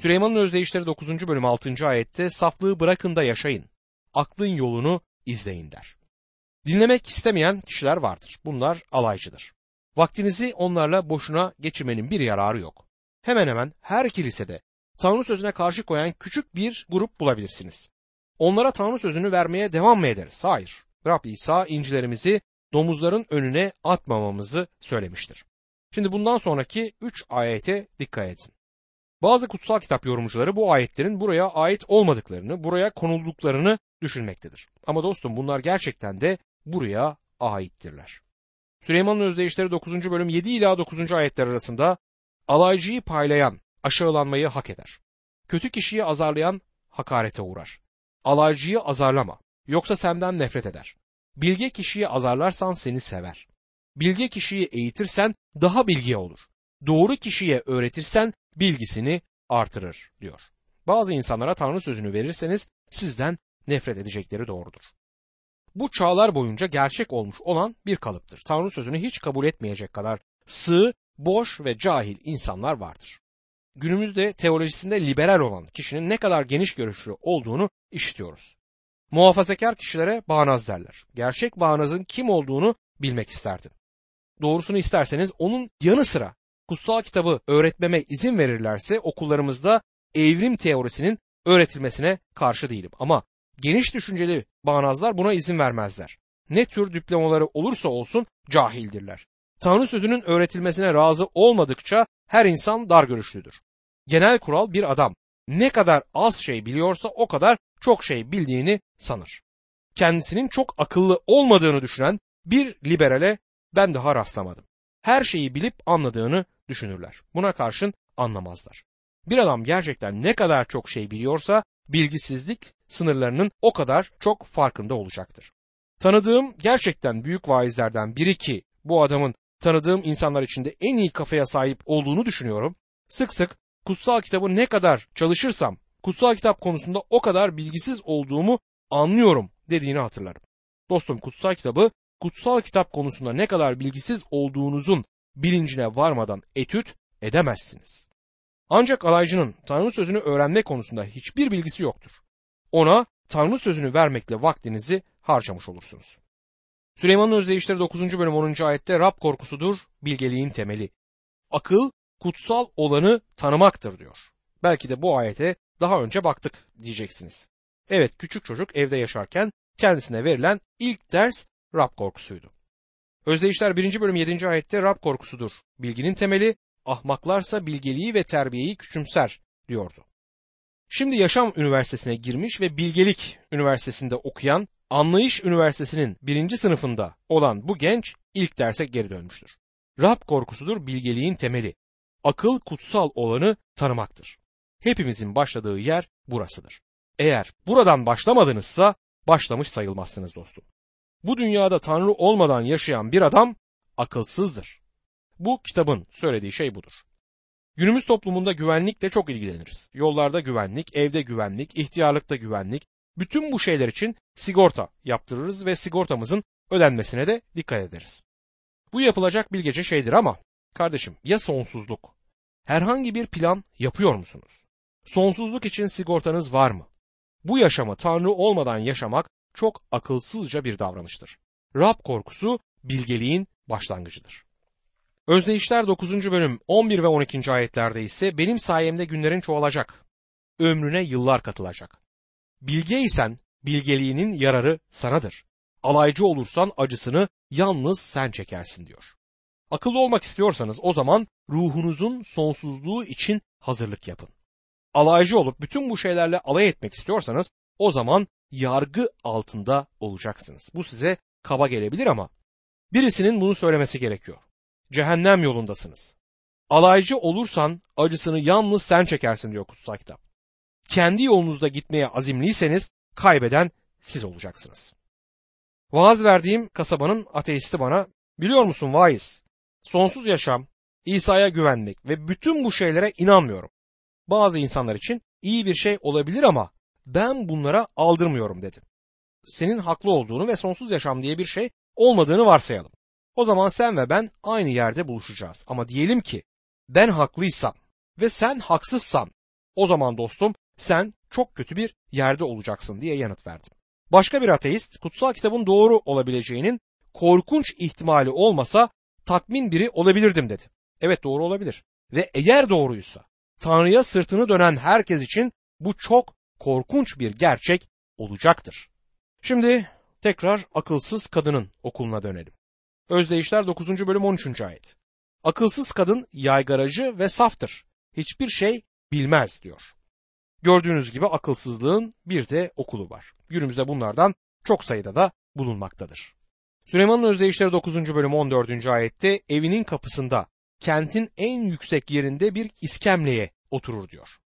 Süleyman'ın özdeyişleri 9. bölüm 6. ayette saflığı bırakın da yaşayın. Aklın yolunu izleyin der. Dinlemek istemeyen kişiler vardır. Bunlar alaycıdır. Vaktinizi onlarla boşuna geçirmenin bir yararı yok. Hemen hemen her kilisede Tanrı sözüne karşı koyan küçük bir grup bulabilirsiniz. Onlara Tanrı sözünü vermeye devam mı ederiz? Hayır. Rab İsa incilerimizi domuzların önüne atmamamızı söylemiştir. Şimdi bundan sonraki üç ayete dikkat edin. Bazı kutsal kitap yorumcuları bu ayetlerin buraya ait olmadıklarını, buraya konulduklarını düşünmektedir. Ama dostum bunlar gerçekten de buraya aittirler. Süleyman'ın özdeyişleri 9. bölüm 7 ila 9. ayetler arasında alaycıyı paylayan aşağılanmayı hak eder. Kötü kişiyi azarlayan hakarete uğrar. Alaycıyı azarlama, yoksa senden nefret eder. Bilge kişiyi azarlarsan seni sever. Bilge kişiyi eğitirsen daha bilgiye olur. Doğru kişiye öğretirsen bilgisini artırır diyor. Bazı insanlara Tanrı sözünü verirseniz sizden nefret edecekleri doğrudur. Bu çağlar boyunca gerçek olmuş olan bir kalıptır. Tanrı sözünü hiç kabul etmeyecek kadar sığ, boş ve cahil insanlar vardır. Günümüzde teolojisinde liberal olan kişinin ne kadar geniş görüşlü olduğunu işitiyoruz. Muhafazakar kişilere bağnaz derler. Gerçek bağnazın kim olduğunu bilmek isterdim. Doğrusunu isterseniz onun yanı sıra kutsal kitabı öğretmeme izin verirlerse okullarımızda evrim teorisinin öğretilmesine karşı değilim. Ama geniş düşünceli bağnazlar buna izin vermezler. Ne tür diplomaları olursa olsun cahildirler. Tanrı sözünün öğretilmesine razı olmadıkça her insan dar görüşlüdür. Genel kural bir adam ne kadar az şey biliyorsa o kadar çok şey bildiğini sanır. Kendisinin çok akıllı olmadığını düşünen bir liberale ben daha rastlamadım. Her şeyi bilip anladığını düşünürler. Buna karşın anlamazlar. Bir adam gerçekten ne kadar çok şey biliyorsa bilgisizlik sınırlarının o kadar çok farkında olacaktır. Tanıdığım gerçekten büyük vaizlerden biri ki bu adamın tanıdığım insanlar içinde en iyi kafaya sahip olduğunu düşünüyorum. Sık sık kutsal kitabı ne kadar çalışırsam kutsal kitap konusunda o kadar bilgisiz olduğumu anlıyorum dediğini hatırlarım. Dostum kutsal kitabı kutsal kitap konusunda ne kadar bilgisiz olduğunuzun bilincine varmadan etüt edemezsiniz. Ancak alaycının Tanrı sözünü öğrenme konusunda hiçbir bilgisi yoktur. Ona Tanrı sözünü vermekle vaktinizi harcamış olursunuz. Süleyman'ın özdeyişleri 9. bölüm 10. ayette Rab korkusudur bilgeliğin temeli. Akıl kutsal olanı tanımaktır diyor. Belki de bu ayete daha önce baktık diyeceksiniz. Evet küçük çocuk evde yaşarken kendisine verilen ilk ders Rab korkusuydu. Özdeyişler 1. bölüm 7. ayette Rab korkusudur. Bilginin temeli, ahmaklarsa bilgeliği ve terbiyeyi küçümser diyordu. Şimdi Yaşam Üniversitesi'ne girmiş ve Bilgelik Üniversitesi'nde okuyan Anlayış Üniversitesi'nin birinci sınıfında olan bu genç ilk derse geri dönmüştür. Rab korkusudur bilgeliğin temeli. Akıl kutsal olanı tanımaktır. Hepimizin başladığı yer burasıdır. Eğer buradan başlamadınızsa başlamış sayılmazsınız dostum. Bu dünyada Tanrı olmadan yaşayan bir adam akılsızdır. Bu kitabın söylediği şey budur. Günümüz toplumunda güvenlikle çok ilgileniriz. Yollarda güvenlik, evde güvenlik, ihtiyarlıkta güvenlik, bütün bu şeyler için sigorta yaptırırız ve sigortamızın ödenmesine de dikkat ederiz. Bu yapılacak bilgece şeydir ama kardeşim ya sonsuzluk? Herhangi bir plan yapıyor musunuz? Sonsuzluk için sigortanız var mı? Bu yaşamı Tanrı olmadan yaşamak çok akılsızca bir davranıştır. Rab korkusu bilgeliğin başlangıcıdır. Özdeyişler 9. bölüm 11 ve 12. ayetlerde ise benim sayemde günlerin çoğalacak. Ömrüne yıllar katılacak. Bilge isen bilgeliğinin yararı sanadır. Alaycı olursan acısını yalnız sen çekersin diyor. Akıllı olmak istiyorsanız o zaman ruhunuzun sonsuzluğu için hazırlık yapın. Alaycı olup bütün bu şeylerle alay etmek istiyorsanız o zaman yargı altında olacaksınız. Bu size kaba gelebilir ama birisinin bunu söylemesi gerekiyor. Cehennem yolundasınız. Alaycı olursan acısını yalnız sen çekersin diyor kutsal kitap. Kendi yolunuzda gitmeye azimliyseniz kaybeden siz olacaksınız. Vaaz verdiğim kasabanın ateisti bana biliyor musun vaiz? Sonsuz yaşam, İsa'ya güvenmek ve bütün bu şeylere inanmıyorum. Bazı insanlar için iyi bir şey olabilir ama ben bunlara aldırmıyorum dedi. Senin haklı olduğunu ve sonsuz yaşam diye bir şey olmadığını varsayalım. O zaman sen ve ben aynı yerde buluşacağız. Ama diyelim ki ben haklıysam ve sen haksızsan O zaman dostum sen çok kötü bir yerde olacaksın diye yanıt verdim. Başka bir ateist kutsal kitabın doğru olabileceğinin korkunç ihtimali olmasa tatmin biri olabilirdim dedi. Evet doğru olabilir. Ve eğer doğruysa Tanrı'ya sırtını dönen herkes için bu çok korkunç bir gerçek olacaktır. Şimdi tekrar akılsız kadının okuluna dönelim. Özdeyişler 9. bölüm 13. ayet. Akılsız kadın yaygaracı ve saftır. Hiçbir şey bilmez diyor. Gördüğünüz gibi akılsızlığın bir de okulu var. Günümüzde bunlardan çok sayıda da bulunmaktadır. Süleyman'ın özdeyişleri 9. bölüm 14. ayette evinin kapısında kentin en yüksek yerinde bir iskemleye oturur diyor.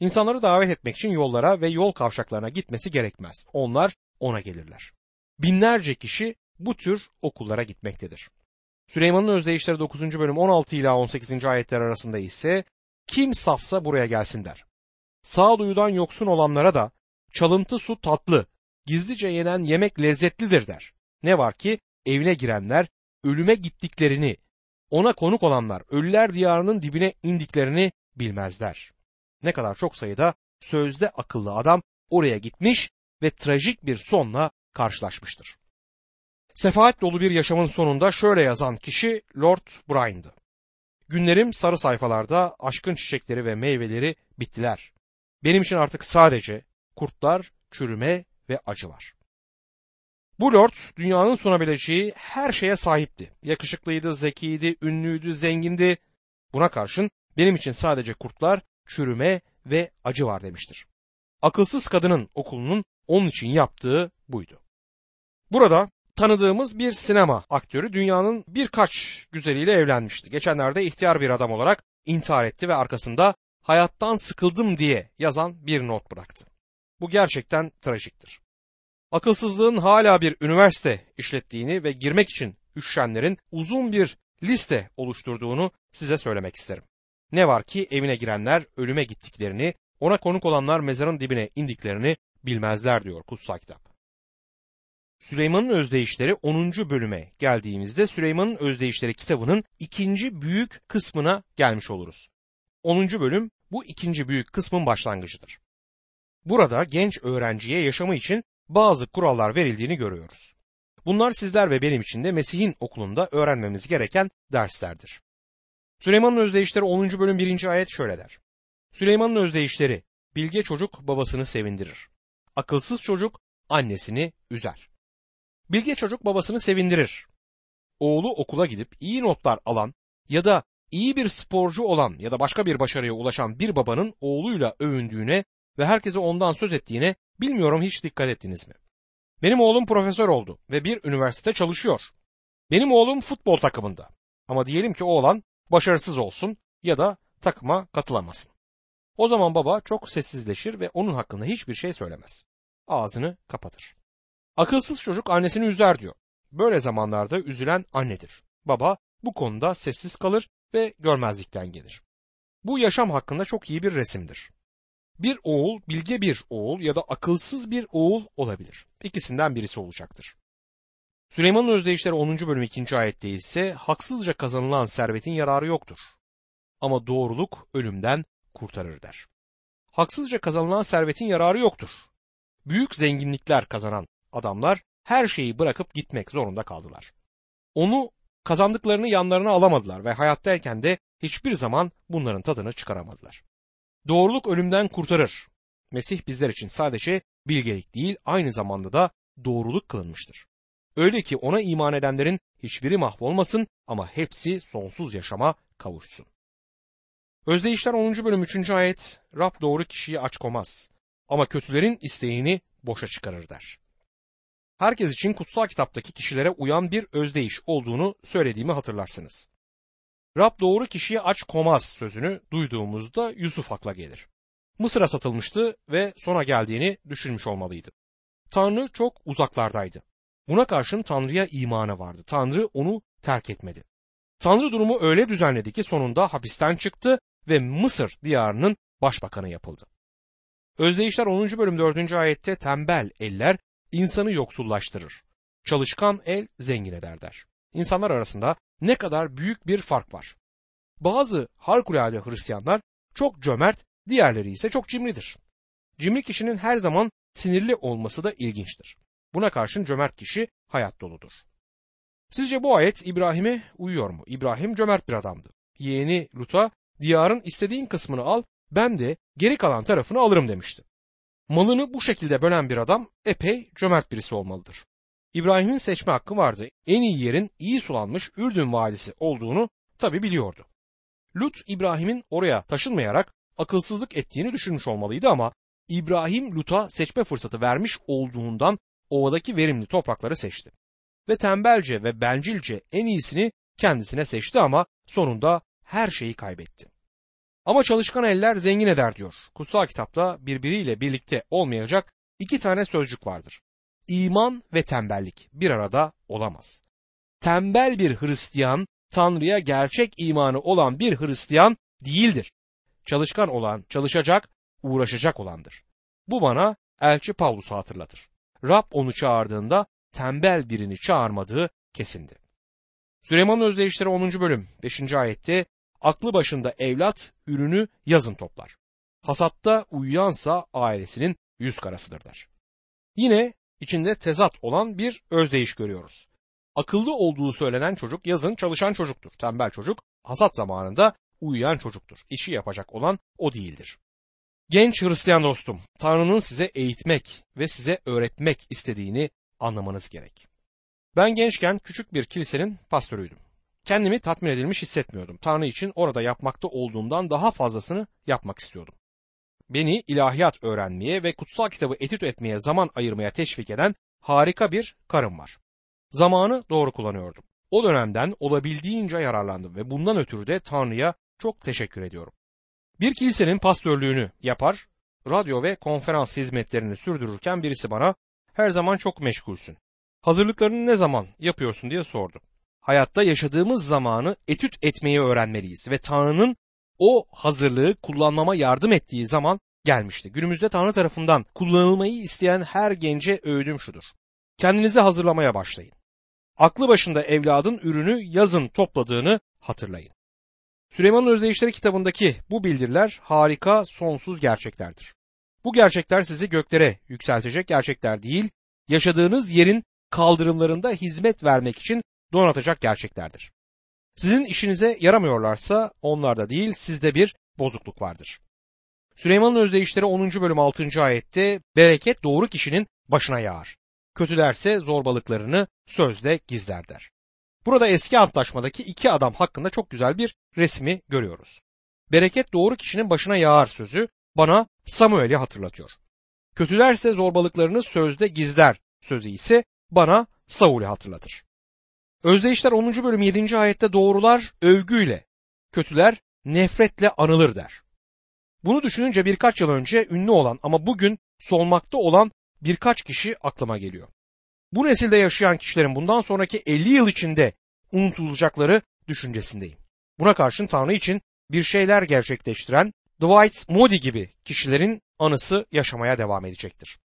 İnsanları davet etmek için yollara ve yol kavşaklarına gitmesi gerekmez. Onlar ona gelirler. Binlerce kişi bu tür okullara gitmektedir. Süleyman'ın özdeyişleri 9. bölüm 16 ila 18. ayetler arasında ise kim safsa buraya gelsin der. Sağduyudan yoksun olanlara da çalıntı su tatlı, gizlice yenen yemek lezzetlidir der. Ne var ki evine girenler ölüme gittiklerini, ona konuk olanlar ölüler diyarının dibine indiklerini bilmezler. Ne kadar çok sayıda sözde akıllı adam oraya gitmiş ve trajik bir sonla karşılaşmıştır. Sefaat dolu bir yaşamın sonunda şöyle yazan kişi Lord Bryan'dı. Günlerim sarı sayfalarda aşkın çiçekleri ve meyveleri bittiler. Benim için artık sadece kurtlar, çürüme ve acı var. Bu lord dünyanın sunabileceği her şeye sahipti. Yakışıklıydı, zekiydi, ünlüydü, zengindi. Buna karşın benim için sadece kurtlar, çürüme ve acı var demiştir. Akılsız kadının okulunun onun için yaptığı buydu. Burada tanıdığımız bir sinema aktörü dünyanın birkaç güzeliyle evlenmişti. Geçenlerde ihtiyar bir adam olarak intihar etti ve arkasında hayattan sıkıldım diye yazan bir not bıraktı. Bu gerçekten trajiktir. Akılsızlığın hala bir üniversite işlettiğini ve girmek için üşüşenlerin uzun bir liste oluşturduğunu size söylemek isterim. Ne var ki evine girenler ölüme gittiklerini, ona konuk olanlar mezarın dibine indiklerini bilmezler diyor kutsal kitap. Süleyman'ın özdeyişleri 10. bölüme geldiğimizde Süleyman'ın özdeyişleri kitabının ikinci büyük kısmına gelmiş oluruz. 10. bölüm bu ikinci büyük kısmın başlangıcıdır. Burada genç öğrenciye yaşamı için bazı kurallar verildiğini görüyoruz. Bunlar sizler ve benim için de Mesih'in okulunda öğrenmemiz gereken derslerdir. Süleyman'ın özdeyişleri 10. bölüm 1. ayet şöyle der. Süleyman'ın özdeyişleri bilge çocuk babasını sevindirir. Akılsız çocuk annesini üzer. Bilge çocuk babasını sevindirir. Oğlu okula gidip iyi notlar alan ya da iyi bir sporcu olan ya da başka bir başarıya ulaşan bir babanın oğluyla övündüğüne ve herkese ondan söz ettiğine bilmiyorum hiç dikkat ettiniz mi? Benim oğlum profesör oldu ve bir üniversite çalışıyor. Benim oğlum futbol takımında. Ama diyelim ki oğlan başarısız olsun ya da takıma katılamasın. O zaman baba çok sessizleşir ve onun hakkında hiçbir şey söylemez. Ağzını kapatır. Akılsız çocuk annesini üzer diyor. Böyle zamanlarda üzülen annedir. Baba bu konuda sessiz kalır ve görmezlikten gelir. Bu yaşam hakkında çok iyi bir resimdir. Bir oğul bilge bir oğul ya da akılsız bir oğul olabilir. İkisinden birisi olacaktır. Süleyman'ın özdeyişleri 10. bölüm 2. ayette ise haksızca kazanılan servetin yararı yoktur. Ama doğruluk ölümden kurtarır der. Haksızca kazanılan servetin yararı yoktur. Büyük zenginlikler kazanan adamlar her şeyi bırakıp gitmek zorunda kaldılar. Onu kazandıklarını yanlarına alamadılar ve hayattayken de hiçbir zaman bunların tadını çıkaramadılar. Doğruluk ölümden kurtarır. Mesih bizler için sadece bilgelik değil aynı zamanda da doğruluk kılınmıştır. Öyle ki ona iman edenlerin hiçbiri mahvolmasın ama hepsi sonsuz yaşama kavuşsun. Özdeyişler 10. bölüm 3. ayet Rab doğru kişiyi aç komaz ama kötülerin isteğini boşa çıkarır der. Herkes için kutsal kitaptaki kişilere uyan bir özdeyiş olduğunu söylediğimi hatırlarsınız. Rab doğru kişiyi aç komaz sözünü duyduğumuzda Yusuf akla gelir. Mısır'a satılmıştı ve sona geldiğini düşünmüş olmalıydı. Tanrı çok uzaklardaydı. Buna karşın Tanrı'ya imanı vardı. Tanrı onu terk etmedi. Tanrı durumu öyle düzenledi ki sonunda hapisten çıktı ve Mısır diyarının başbakanı yapıldı. Özdeyişler 10. bölüm 4. ayette tembel eller insanı yoksullaştırır. Çalışkan el zengin eder der. İnsanlar arasında ne kadar büyük bir fark var. Bazı harikulade Hristiyanlar çok cömert Diğerleri ise çok cimridir. Cimri kişinin her zaman sinirli olması da ilginçtir. Buna karşın cömert kişi hayat doludur. Sizce bu ayet İbrahim'e uyuyor mu? İbrahim cömert bir adamdı. Yeğeni Lut'a diyarın istediğin kısmını al ben de geri kalan tarafını alırım demişti. Malını bu şekilde bölen bir adam epey cömert birisi olmalıdır. İbrahim'in seçme hakkı vardı. En iyi yerin iyi sulanmış Ürdün Vadisi olduğunu tabi biliyordu. Lut İbrahim'in oraya taşınmayarak akılsızlık ettiğini düşünmüş olmalıydı ama İbrahim Lut'a seçme fırsatı vermiş olduğundan ovadaki verimli toprakları seçti. Ve tembelce ve bencilce en iyisini kendisine seçti ama sonunda her şeyi kaybetti. Ama çalışkan eller zengin eder diyor. Kutsal kitapta birbiriyle birlikte olmayacak iki tane sözcük vardır. İman ve tembellik bir arada olamaz. Tembel bir Hristiyan Tanrı'ya gerçek imanı olan bir Hristiyan değildir. Çalışkan olan, çalışacak, uğraşacak olandır. Bu bana elçi Pavlus'u hatırlatır. Rab onu çağırdığında tembel birini çağırmadığı kesindi. Süleyman'ın özdeyişleri 10. bölüm 5. ayette aklı başında evlat ürünü yazın toplar. Hasatta uyuyansa ailesinin yüz karasıdır der. Yine içinde tezat olan bir özdeyiş görüyoruz. Akıllı olduğu söylenen çocuk yazın çalışan çocuktur. Tembel çocuk hasat zamanında uyuyan çocuktur. İşi yapacak olan o değildir. Genç Hristiyan dostum, Tanrı'nın size eğitmek ve size öğretmek istediğini anlamanız gerek. Ben gençken küçük bir kilisenin pastörüydüm. Kendimi tatmin edilmiş hissetmiyordum. Tanrı için orada yapmakta olduğumdan daha fazlasını yapmak istiyordum. Beni ilahiyat öğrenmeye ve kutsal kitabı etüt etmeye zaman ayırmaya teşvik eden harika bir karım var. Zamanı doğru kullanıyordum. O dönemden olabildiğince yararlandım ve bundan ötürü de Tanrı'ya çok teşekkür ediyorum. Bir kilisenin pastörlüğünü yapar, radyo ve konferans hizmetlerini sürdürürken birisi bana her zaman çok meşgulsün. Hazırlıklarını ne zaman yapıyorsun diye sordu. Hayatta yaşadığımız zamanı etüt etmeyi öğrenmeliyiz ve Tanrı'nın o hazırlığı kullanmama yardım ettiği zaman gelmişti. Günümüzde Tanrı tarafından kullanılmayı isteyen her gence öğüdüm şudur. Kendinizi hazırlamaya başlayın. Aklı başında evladın ürünü yazın topladığını hatırlayın. Süleyman'ın Özdeyişleri kitabındaki bu bildiriler harika, sonsuz gerçeklerdir. Bu gerçekler sizi göklere yükseltecek gerçekler değil, yaşadığınız yerin kaldırımlarında hizmet vermek için donatacak gerçeklerdir. Sizin işinize yaramıyorlarsa onlarda değil sizde bir bozukluk vardır. Süleyman'ın özdeyişleri 10. bölüm 6. ayette bereket doğru kişinin başına yağar. Kötülerse zorbalıklarını sözle gizler der. Burada eski antlaşmadaki iki adam hakkında çok güzel bir resmi görüyoruz. Bereket doğru kişinin başına yağar sözü bana Samuel'i hatırlatıyor. Kötülerse zorbalıklarını sözde gizler sözü ise bana Saul'i hatırlatır. Özdeyişler 10. bölüm 7. ayette doğrular övgüyle, kötüler nefretle anılır der. Bunu düşününce birkaç yıl önce ünlü olan ama bugün solmakta olan birkaç kişi aklıma geliyor. Bu nesilde yaşayan kişilerin bundan sonraki 50 yıl içinde unutulacakları düşüncesindeyim. Buna karşın Tanrı için bir şeyler gerçekleştiren Dwight Moody gibi kişilerin anısı yaşamaya devam edecektir.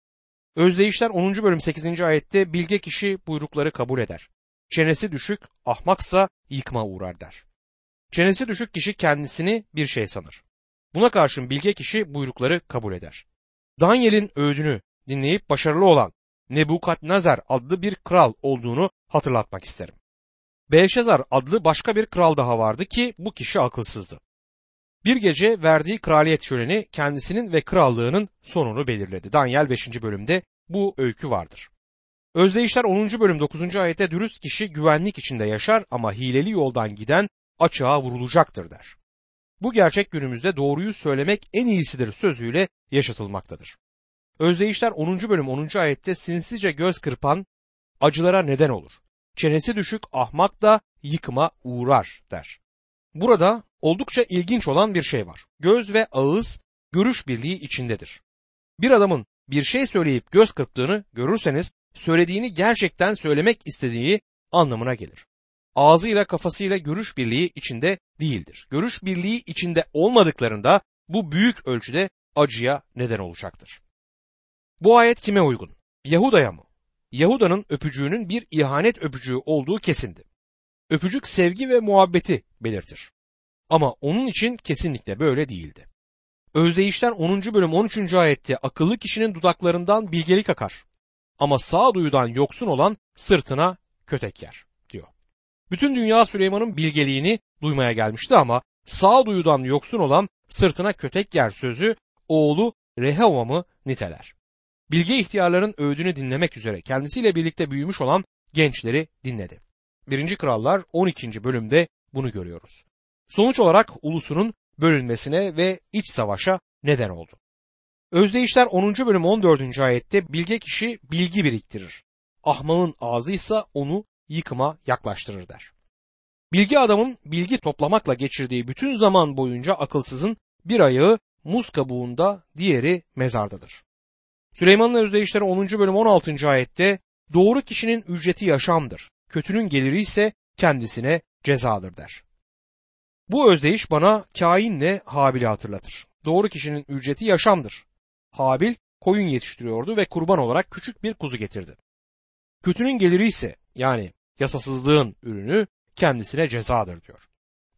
Özdeyişler 10. bölüm 8. ayette bilge kişi buyrukları kabul eder. Çenesi düşük, ahmaksa yıkma uğrar der. Çenesi düşük kişi kendisini bir şey sanır. Buna karşın bilge kişi buyrukları kabul eder. Daniel'in öğüdünü dinleyip başarılı olan Nebukadnezar adlı bir kral olduğunu hatırlatmak isterim. Belshazzar adlı başka bir kral daha vardı ki bu kişi akılsızdı. Bir gece verdiği kraliyet şöleni kendisinin ve krallığının sonunu belirledi. Daniel 5. bölümde bu öykü vardır. Özdeyişler 10. bölüm 9. ayette dürüst kişi güvenlik içinde yaşar ama hileli yoldan giden açığa vurulacaktır der. Bu gerçek günümüzde doğruyu söylemek en iyisidir sözüyle yaşatılmaktadır. Özdeyişler 10. bölüm 10. ayette sinsice göz kırpan acılara neden olur. Çenesi düşük ahmak da yıkıma uğrar der. Burada oldukça ilginç olan bir şey var. Göz ve ağız görüş birliği içindedir. Bir adamın bir şey söyleyip göz kırptığını görürseniz söylediğini gerçekten söylemek istediği anlamına gelir. Ağzıyla kafasıyla görüş birliği içinde değildir. Görüş birliği içinde olmadıklarında bu büyük ölçüde acıya neden olacaktır. Bu ayet kime uygun? Yahuda'ya mı? Yahuda'nın öpücüğünün bir ihanet öpücüğü olduğu kesindi. Öpücük sevgi ve muhabbeti belirtir. Ama onun için kesinlikle böyle değildi. Özdeyişler 10. bölüm 13. ayette akıllı kişinin dudaklarından bilgelik akar. Ama sağduyudan yoksun olan sırtına kötek yer diyor. Bütün dünya Süleyman'ın bilgeliğini duymaya gelmişti ama sağduyudan yoksun olan sırtına kötek yer sözü oğlu Rehavam'ı niteler. Bilge ihtiyarların öğüdünü dinlemek üzere kendisiyle birlikte büyümüş olan gençleri dinledi. 1. Krallar 12. bölümde bunu görüyoruz. Sonuç olarak ulusunun bölünmesine ve iç savaşa neden oldu. Özdeyişler 10. bölüm 14. ayette bilge kişi bilgi biriktirir. Ahmağın ağzı ise onu yıkıma yaklaştırır der. Bilgi adamın bilgi toplamakla geçirdiği bütün zaman boyunca akılsızın bir ayağı muz kabuğunda, diğeri mezardadır. Süleyman'ın özdeyişleri 10. bölüm 16. ayette doğru kişinin ücreti yaşamdır, kötünün geliri ise kendisine cezadır der. Bu özdeyiş bana kainle Habil'i hatırlatır. Doğru kişinin ücreti yaşamdır. Habil koyun yetiştiriyordu ve kurban olarak küçük bir kuzu getirdi. Kötünün geliri ise yani yasasızlığın ürünü kendisine cezadır diyor.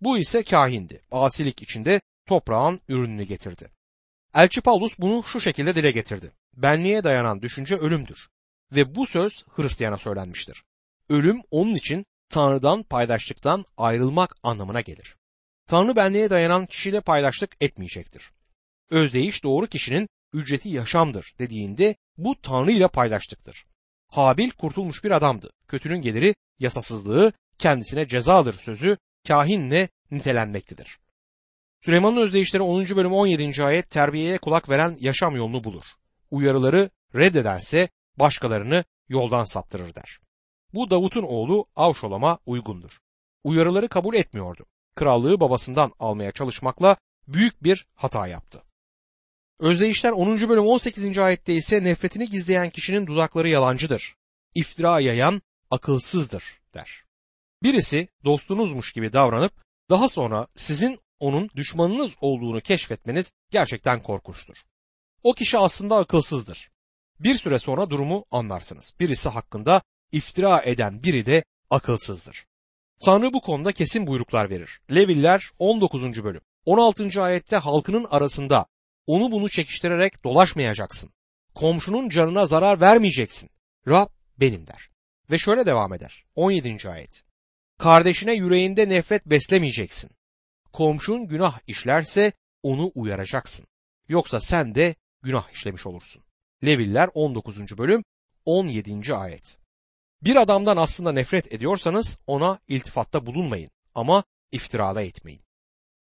Bu ise kahindi. Asilik içinde toprağın ürününü getirdi. Elçi Paulus bunu şu şekilde dile getirdi. Benliğe dayanan düşünce ölümdür. Ve bu söz Hristiyan'a söylenmiştir. Ölüm onun için Tanrı'dan paydaşlıktan ayrılmak anlamına gelir. Tanrı benliğe dayanan kişiyle paydaşlık etmeyecektir. Özdeyiş doğru kişinin ücreti yaşamdır dediğinde bu Tanrı ile paydaşlıktır. Habil kurtulmuş bir adamdı. Kötünün geliri yasasızlığı kendisine cezadır sözü kahinle nitelenmektedir. Süleyman'ın özdeyişleri 10. bölüm 17. ayet terbiyeye kulak veren yaşam yolunu bulur. Uyarıları reddederse başkalarını yoldan saptırır der. Bu Davut'un oğlu Avşolam'a uygundur. Uyarıları kabul etmiyordu. Krallığı babasından almaya çalışmakla büyük bir hata yaptı. Özdeyişler 10. bölüm 18. ayette ise nefretini gizleyen kişinin dudakları yalancıdır. İftira yayan akılsızdır der. Birisi dostunuzmuş gibi davranıp daha sonra sizin onun düşmanınız olduğunu keşfetmeniz gerçekten korkunçtur. O kişi aslında akılsızdır. Bir süre sonra durumu anlarsınız. Birisi hakkında iftira eden biri de akılsızdır. Tanrı bu konuda kesin buyruklar verir. Leviller 19. bölüm. 16. ayette halkının arasında onu bunu çekiştirerek dolaşmayacaksın. Komşunun canına zarar vermeyeceksin. Rab benim der. Ve şöyle devam eder. 17. ayet. Kardeşine yüreğinde nefret beslemeyeceksin. Komşun günah işlerse onu uyaracaksın. Yoksa sen de günah işlemiş olursun. Leviller 19. bölüm 17. ayet. Bir adamdan aslında nefret ediyorsanız ona iltifatta bulunmayın ama iftirada etmeyin.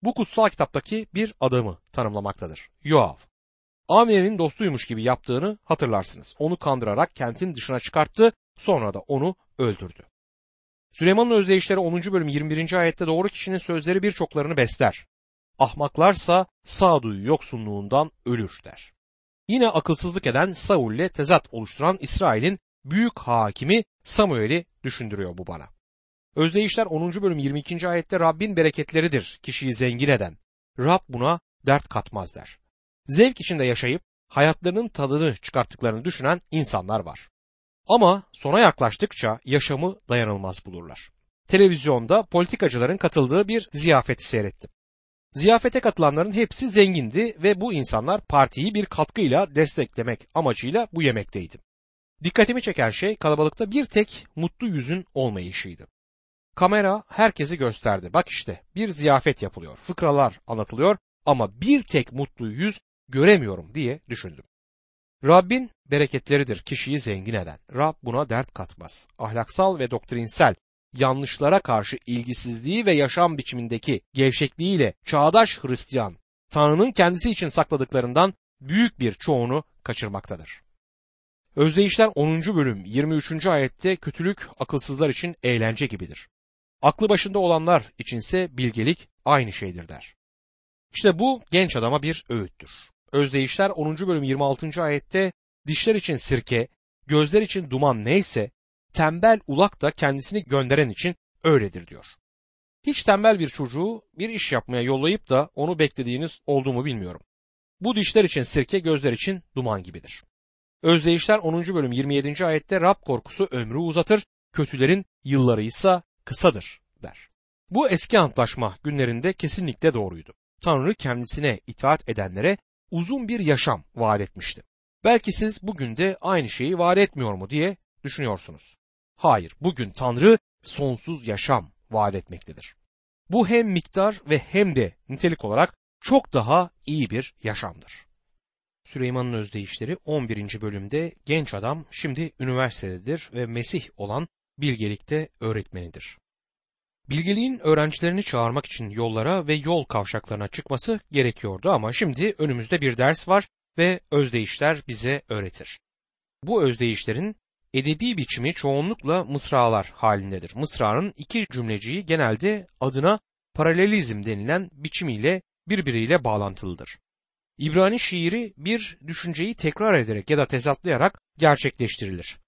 Bu kutsal kitaptaki bir adamı tanımlamaktadır. Yoav. Avner'in dostuymuş gibi yaptığını hatırlarsınız. Onu kandırarak kentin dışına çıkarttı, sonra da onu öldürdü. Süleyman'ın özdeyişleri 10. bölüm 21. ayette doğru kişinin sözleri birçoklarını besler. Ahmaklarsa sağduyu yoksunluğundan ölür der. Yine akılsızlık eden Saul ile tezat oluşturan İsrail'in büyük hakimi Samuel'i düşündürüyor bu bana. Özdeyişler 10. bölüm 22. ayette Rabbin bereketleridir kişiyi zengin eden. Rab buna dert katmaz der. Zevk içinde yaşayıp hayatlarının tadını çıkarttıklarını düşünen insanlar var. Ama sona yaklaştıkça yaşamı dayanılmaz bulurlar. Televizyonda politikacıların katıldığı bir ziyafeti seyrettim. Ziyafete katılanların hepsi zengindi ve bu insanlar partiyi bir katkıyla desteklemek amacıyla bu yemekteydi. Dikkatimi çeken şey kalabalıkta bir tek mutlu yüzün olmayışıydı. Kamera herkesi gösterdi. Bak işte bir ziyafet yapılıyor, fıkralar anlatılıyor ama bir tek mutlu yüz göremiyorum diye düşündüm. Rabbin bereketleridir kişiyi zengin eden. Rab buna dert katmaz. Ahlaksal ve doktrinsel yanlışlara karşı ilgisizliği ve yaşam biçimindeki gevşekliğiyle çağdaş Hristiyan Tanrı'nın kendisi için sakladıklarından büyük bir çoğunu kaçırmaktadır. Özdeyişler 10. bölüm 23. ayette kötülük akılsızlar için eğlence gibidir. Aklı başında olanlar içinse bilgelik aynı şeydir der. İşte bu genç adama bir öğüttür. Özdeyişler 10. bölüm 26. ayette dişler için sirke, gözler için duman neyse tembel ulak da kendisini gönderen için öyledir diyor. Hiç tembel bir çocuğu bir iş yapmaya yollayıp da onu beklediğiniz olduğumu bilmiyorum. Bu dişler için sirke, gözler için duman gibidir. Özdeyişler 10. bölüm 27. ayette Rab korkusu ömrü uzatır, kötülerin yılları ise kısadır der. Bu eski antlaşma günlerinde kesinlikle doğruydu. Tanrı kendisine itaat edenlere uzun bir yaşam vaat etmişti. Belki siz bugün de aynı şeyi vaat etmiyor mu diye düşünüyorsunuz. Hayır, bugün Tanrı sonsuz yaşam vaat etmektedir. Bu hem miktar ve hem de nitelik olarak çok daha iyi bir yaşamdır. Süleyman'ın özdeyişleri 11. bölümde genç adam şimdi üniversitededir ve Mesih olan bilgelikte öğretmenidir. Bilgeliğin öğrencilerini çağırmak için yollara ve yol kavşaklarına çıkması gerekiyordu ama şimdi önümüzde bir ders var ve özdeyişler bize öğretir. Bu özdeyişlerin edebi biçimi çoğunlukla mısralar halindedir. Mısranın iki cümleciği genelde adına paralelizm denilen biçimiyle birbiriyle bağlantılıdır. İbrani şiiri bir düşünceyi tekrar ederek ya da tezatlayarak gerçekleştirilir.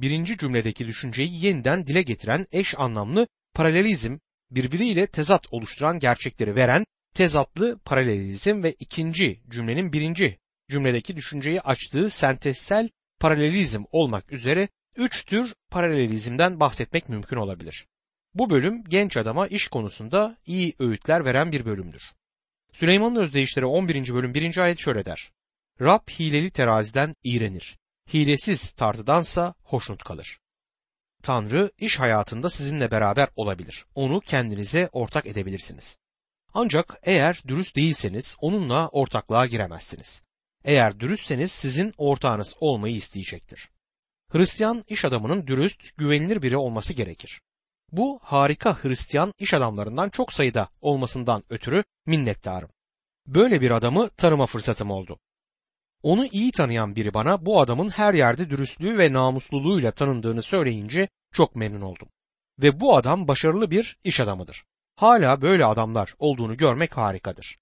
Birinci cümledeki düşünceyi yeniden dile getiren eş anlamlı paralelizm birbiriyle tezat oluşturan gerçekleri veren tezatlı paralelizm ve ikinci cümlenin birinci cümledeki düşünceyi açtığı sentezsel paralelizm olmak üzere üç tür paralelizmden bahsetmek mümkün olabilir. Bu bölüm genç adama iş konusunda iyi öğütler veren bir bölümdür. Süleyman'ın özdeyişleri 11. bölüm 1. ayet şöyle der. Rab hileli teraziden iğrenir. Hilesiz tartıdansa hoşnut kalır. Tanrı iş hayatında sizinle beraber olabilir. Onu kendinize ortak edebilirsiniz. Ancak eğer dürüst değilseniz onunla ortaklığa giremezsiniz. Eğer dürüstseniz sizin ortağınız olmayı isteyecektir. Hristiyan iş adamının dürüst, güvenilir biri olması gerekir. Bu harika Hristiyan iş adamlarından çok sayıda olmasından ötürü minnettarım. Böyle bir adamı tanıma fırsatım oldu. Onu iyi tanıyan biri bana bu adamın her yerde dürüstlüğü ve namusluluğuyla tanındığını söyleyince çok memnun oldum. Ve bu adam başarılı bir iş adamıdır. Hala böyle adamlar olduğunu görmek harikadır.